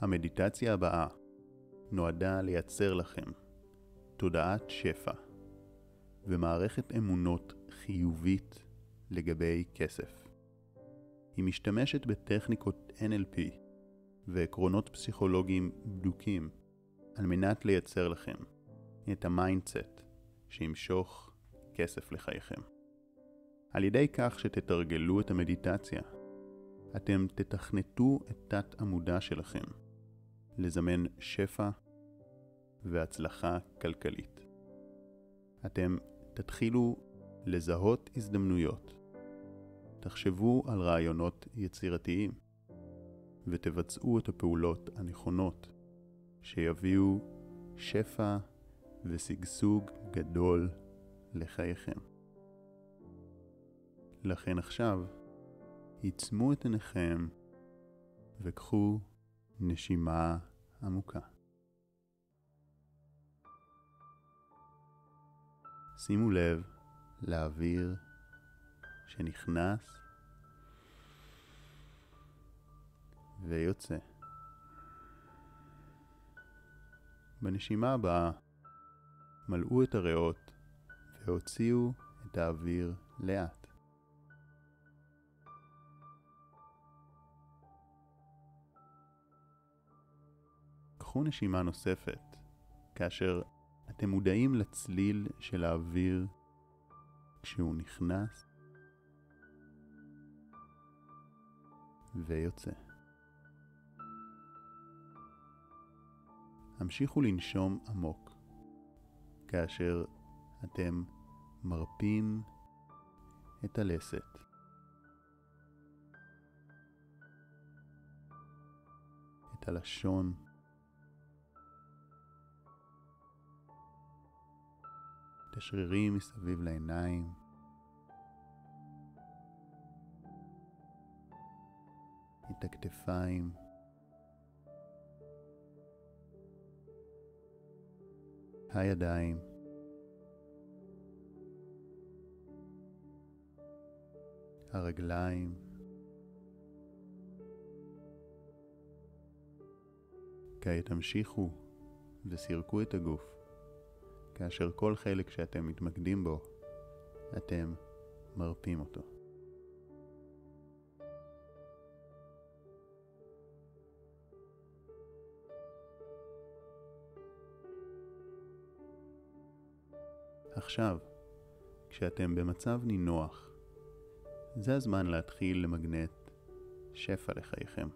המדיטציה הבאה נועדה לייצר לכם תודעת שפע ומערכת אמונות חיובית לגבי כסף. היא משתמשת בטכניקות NLP ועקרונות פסיכולוגיים בדוקים על מנת לייצר לכם את ה mindset שימשוך כסף לחייכם. על ידי כך שתתרגלו את המדיטציה, אתם תתכנתו את תת עמודה שלכם לזמן שפע והצלחה כלכלית. אתם תתחילו לזהות הזדמנויות. תחשבו על רעיונות יצירתיים ותבצעו את הפעולות הנכונות שיביאו שפע ושגשוג גדול לחייכם. לכן עכשיו, עיצמו את עיניכם וקחו נשימה עמוקה. שימו לב לאוויר שנכנס ויוצא. בנשימה הבאה מלאו את הריאות והוציאו את האוויר לאט. קחו נשימה נוספת כאשר אתם מודעים לצליל של האוויר כשהוא נכנס ויוצא. המשיכו לנשום עמוק כאשר אתם מרפים את הלסת. את הלשון, השרירים מסביב לעיניים. את הכתפיים. הידיים. הרגליים. כעת המשיכו וסירקו את הגוף. כאשר כל חלק שאתם מתמקדים בו, אתם מרפים אותו. עכשיו, כשאתם במצב נינוח, זה הזמן להתחיל למגנט שפע לחייכם.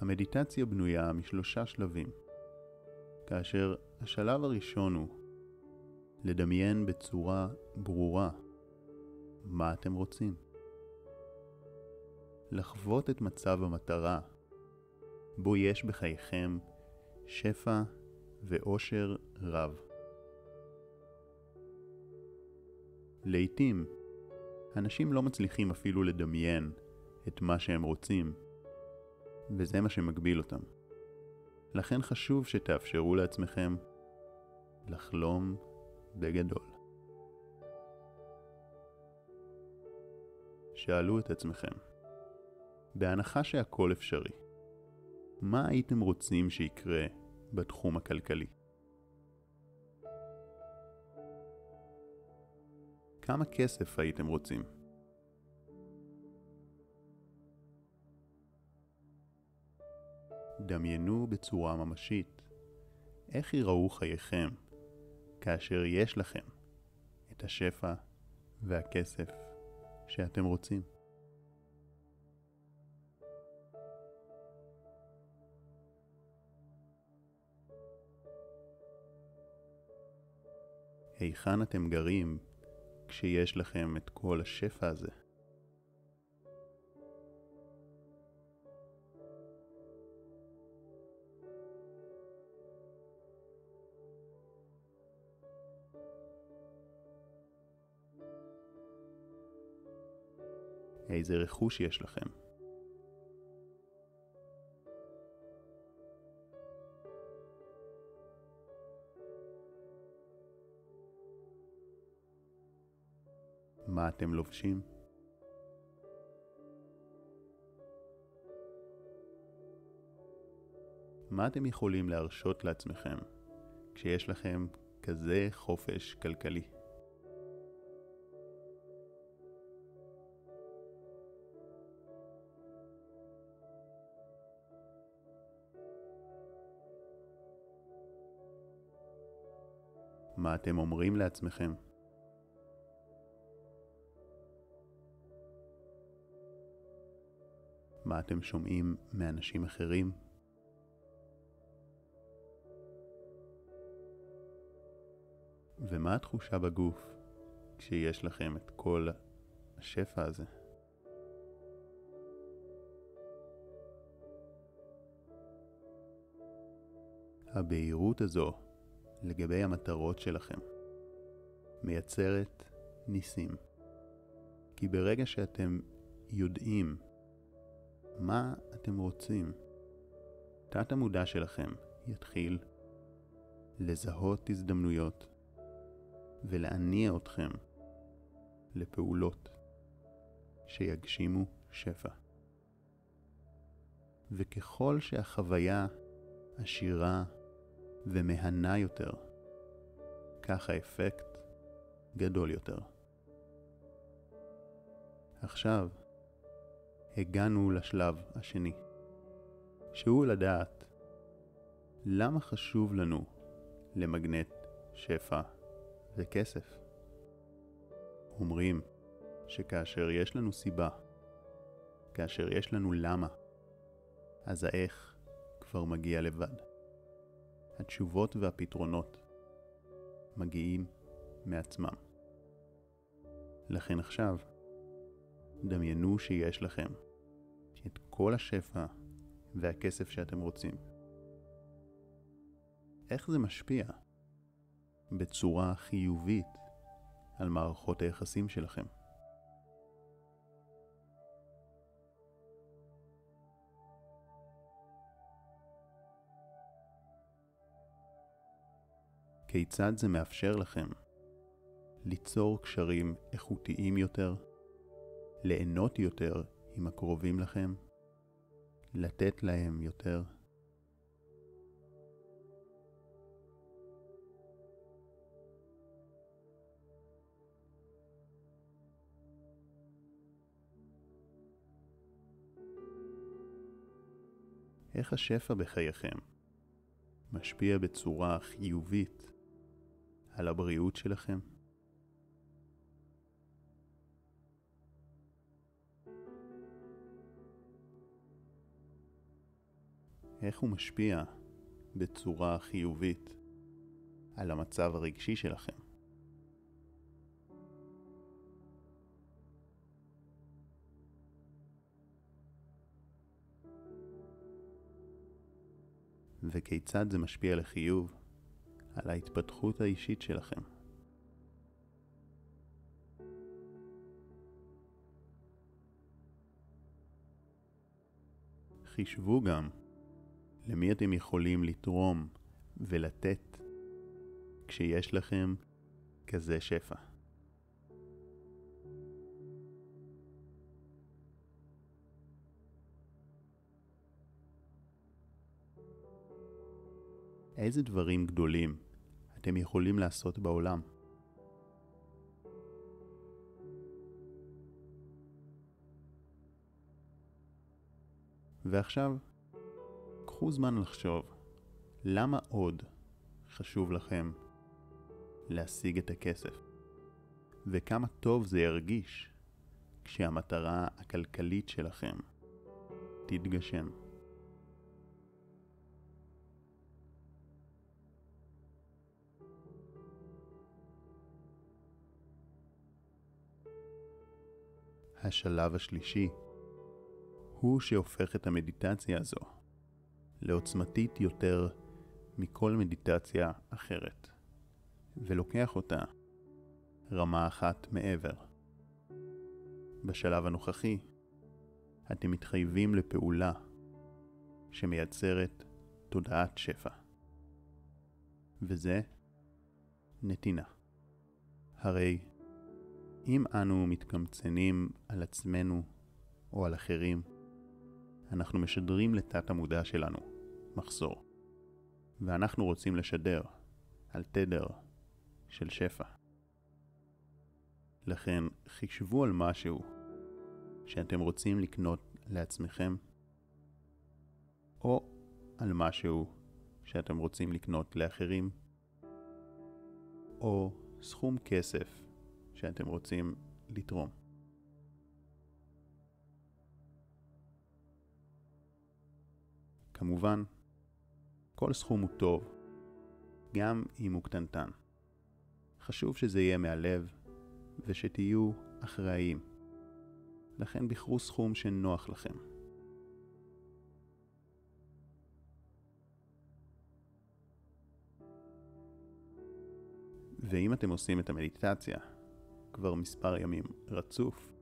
המדיטציה בנויה משלושה שלבים. כאשר השלב הראשון הוא לדמיין בצורה ברורה מה אתם רוצים. לחוות את מצב המטרה, בו יש בחייכם שפע ואושר רב. לעתים, אנשים לא מצליחים אפילו לדמיין את מה שהם רוצים, וזה מה שמגביל אותם. לכן חשוב שתאפשרו לעצמכם לחלום בגדול. שאלו את עצמכם, בהנחה שהכל אפשרי, מה הייתם רוצים שיקרה בתחום הכלכלי? כמה כסף הייתם רוצים? דמיינו בצורה ממשית איך ייראו חייכם כאשר יש לכם את השפע והכסף שאתם רוצים. היכן אתם גרים כשיש לכם את כל השפע הזה? איזה רכוש יש לכם. מה אתם לובשים? מה אתם יכולים להרשות לעצמכם כשיש לכם כזה חופש כלכלי? מה אתם אומרים לעצמכם? מה אתם שומעים מאנשים אחרים? ומה התחושה בגוף כשיש לכם את כל השפע הזה? הבהירות הזו לגבי המטרות שלכם מייצרת ניסים. כי ברגע שאתם יודעים מה אתם רוצים, תת המודע שלכם יתחיל לזהות הזדמנויות ולהניע אתכם לפעולות שיגשימו שפע. וככל שהחוויה עשירה ומהנה יותר, כך האפקט גדול יותר. עכשיו הגענו לשלב השני, שהוא לדעת למה חשוב לנו למגנט שפע וכסף. אומרים שכאשר יש לנו סיבה, כאשר יש לנו למה, אז האיך כבר מגיע לבד. התשובות והפתרונות מגיעים מעצמם. לכן עכשיו, דמיינו שיש לכם את כל השפע והכסף שאתם רוצים. איך זה משפיע בצורה חיובית על מערכות היחסים שלכם? כיצד זה מאפשר לכם ליצור קשרים איכותיים יותר, ליהנות יותר עם הקרובים לכם, לתת להם יותר. איך השפע בחייכם משפיע בצורה חיובית על הבריאות שלכם? איך הוא משפיע בצורה חיובית על המצב הרגשי שלכם? וכיצד זה משפיע לחיוב על ההתפתחות האישית שלכם. חישבו גם למי אתם יכולים לתרום ולתת כשיש לכם כזה שפע. איזה דברים גדולים אתם יכולים לעשות בעולם? ועכשיו, קחו זמן לחשוב, למה עוד חשוב לכם להשיג את הכסף? וכמה טוב זה ירגיש כשהמטרה הכלכלית שלכם תתגשם. השלב השלישי הוא שהופך את המדיטציה הזו לעוצמתית יותר מכל מדיטציה אחרת, ולוקח אותה רמה אחת מעבר. בשלב הנוכחי, אתם מתחייבים לפעולה שמייצרת תודעת שפע. וזה נתינה. הרי אם אנו מתקמצנים על עצמנו או על אחרים, אנחנו משדרים לתת המודע שלנו מחסור. ואנחנו רוצים לשדר על תדר של שפע. לכן חישבו על משהו שאתם רוצים לקנות לעצמכם, או על משהו שאתם רוצים לקנות לאחרים, או סכום כסף שאתם רוצים לתרום. כמובן, כל סכום הוא טוב, גם אם הוא קטנטן. חשוב שזה יהיה מהלב ושתהיו אחראיים. לכן בחרו סכום שנוח לכם. ואם אתם עושים את המדיטציה כבר מספר ימים רצוף,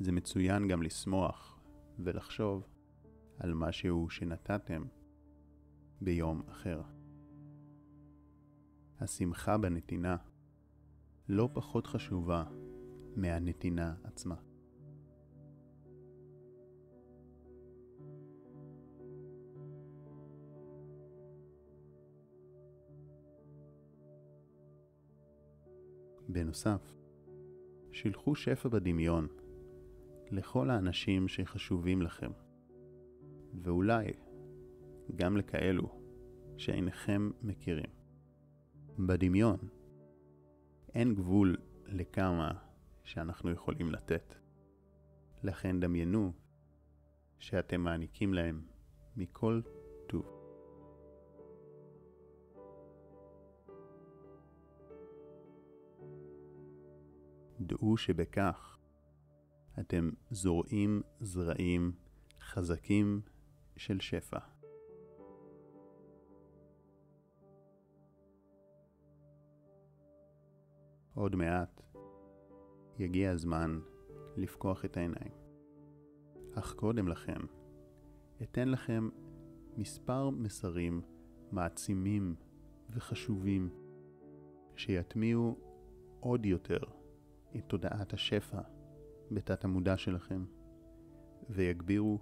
זה מצוין גם לשמוח ולחשוב על משהו שנתתם ביום אחר. השמחה בנתינה לא פחות חשובה מהנתינה עצמה. בנוסף, שילחו שפע בדמיון לכל האנשים שחשובים לכם, ואולי גם לכאלו שאינכם מכירים. בדמיון אין גבול לכמה שאנחנו יכולים לתת. לכן דמיינו שאתם מעניקים להם מכל טוב. דעו שבכך אתם זורעים זרעים חזקים של שפע. עוד מעט יגיע הזמן לפקוח את העיניים. אך קודם לכן, אתן לכם מספר מסרים מעצימים וחשובים שיטמיעו עוד יותר את תודעת השפע בתת המודע שלכם ויגבירו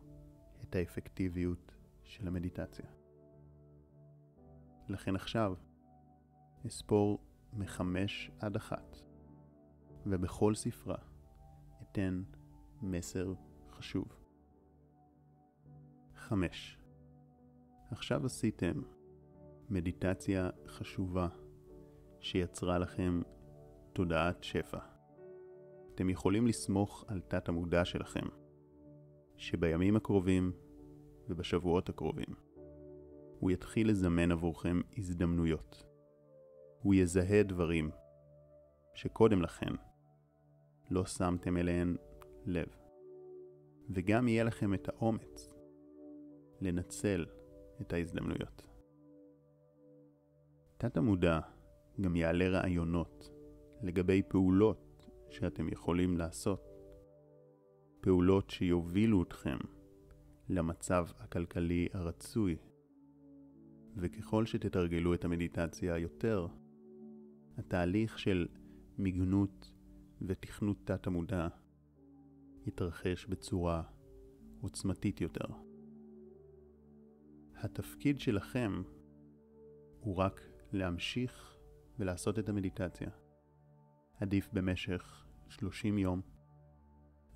את האפקטיביות של המדיטציה. לכן עכשיו אספור מחמש עד אחת, ובכל ספרה אתן מסר חשוב. חמש. עכשיו עשיתם מדיטציה חשובה שיצרה לכם תודעת שפע. אתם יכולים לסמוך על תת המודע שלכם, שבימים הקרובים ובשבועות הקרובים הוא יתחיל לזמן עבורכם הזדמנויות. הוא יזהה דברים שקודם לכן לא שמתם אליהן לב. וגם יהיה לכם את האומץ לנצל את ההזדמנויות. תת המודע גם יעלה רעיונות לגבי פעולות שאתם יכולים לעשות. פעולות שיובילו אתכם למצב הכלכלי הרצוי. וככל שתתרגלו את המדיטציה יותר, התהליך של מיגנות ותכנות תת המודע יתרחש בצורה עוצמתית יותר. התפקיד שלכם הוא רק להמשיך ולעשות את המדיטציה. עדיף במשך 30 יום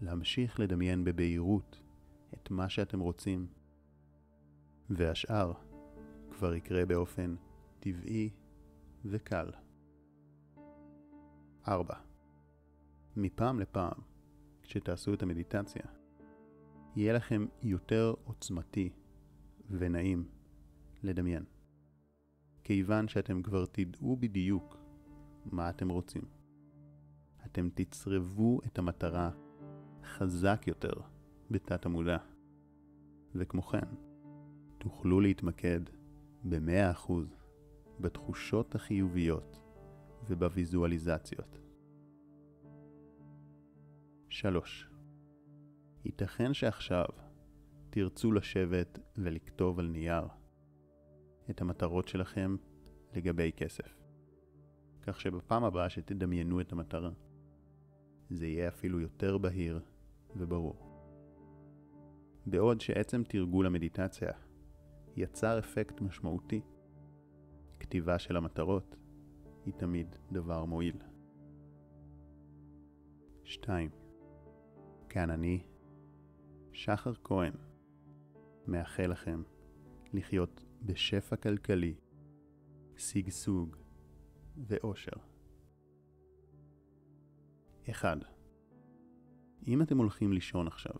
להמשיך לדמיין בבהירות את מה שאתם רוצים, והשאר כבר יקרה באופן טבעי וקל. 4. מפעם לפעם, כשתעשו את המדיטציה, יהיה לכם יותר עוצמתי ונעים לדמיין. כיוון שאתם כבר תדעו בדיוק מה אתם רוצים. אתם תצרבו את המטרה חזק יותר בתת המודע, וכמו כן, תוכלו להתמקד ב-100% בתחושות החיוביות ובוויזואליזציות. 3. ייתכן שעכשיו תרצו לשבת ולכתוב על נייר את המטרות שלכם לגבי כסף. כך שבפעם הבאה שתדמיינו את המטרה, זה יהיה אפילו יותר בהיר וברור. בעוד שעצם תרגול המדיטציה יצר אפקט משמעותי כתיבה של המטרות היא תמיד דבר מועיל. 2. כאן אני, שחר כהן, מאחל לכם לחיות בשפע כלכלי, שגשוג ואושר. 1. אם אתם הולכים לישון עכשיו,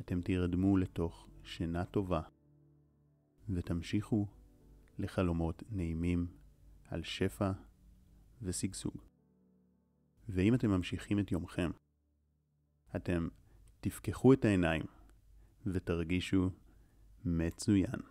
אתם תירדמו לתוך שינה טובה ותמשיכו לחלומות נעימים על שפע ושגשוג. ואם אתם ממשיכים את יומכם, אתם תפקחו את העיניים ותרגישו מצוין.